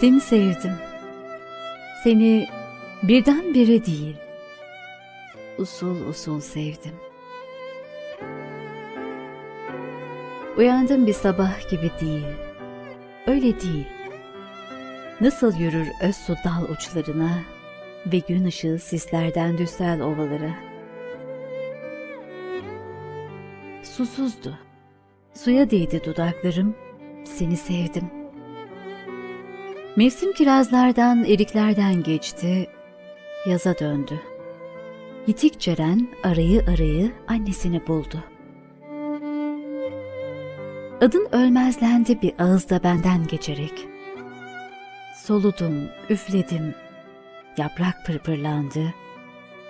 Seni sevdim. Seni birdenbire değil, usul usul sevdim. Uyandım bir sabah gibi değil, öyle değil. Nasıl yürür öz su dal uçlarına ve gün ışığı sislerden düşsel ovalara. Susuzdu. Suya değdi dudaklarım, seni sevdim. Mevsim kirazlardan, eriklerden geçti, yaza döndü. Yitik Ceren arayı arayı annesini buldu. Adın ölmezlendi bir ağızda benden geçerek. Soludum, üfledim, yaprak pırpırlandı,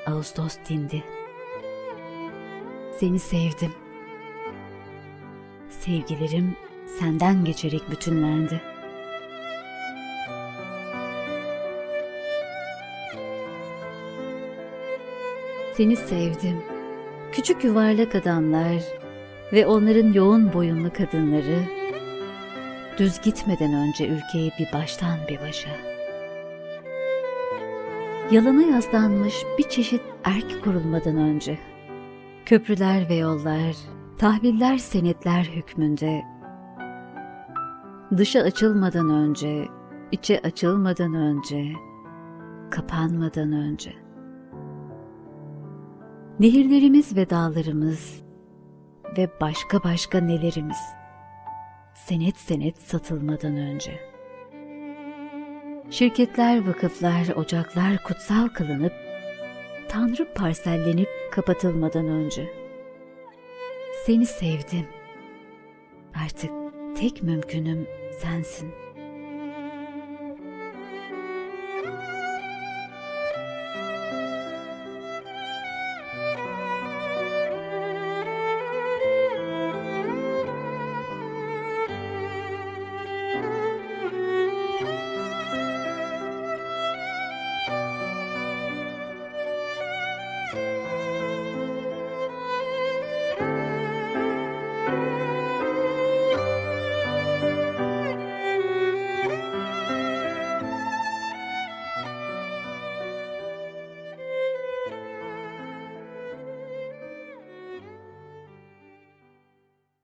Ağustos dindi. Seni sevdim. Sevgilerim senden geçerek bütünlendi. Seni sevdim. Küçük yuvarlak adamlar ve onların yoğun boyunlu kadınları düz gitmeden önce ülkeyi bir baştan bir başa. Yalana yaslanmış bir çeşit erk kurulmadan önce. Köprüler ve yollar, tahviller senetler hükmünde. Dışa açılmadan önce, içe açılmadan önce, kapanmadan önce. Nehirlerimiz ve dağlarımız ve başka başka nelerimiz. Senet senet satılmadan önce. Şirketler, vakıflar, ocaklar kutsal kılınıp, Tanrı parsellenip kapatılmadan önce. Seni sevdim. Artık tek mümkünüm sensin.''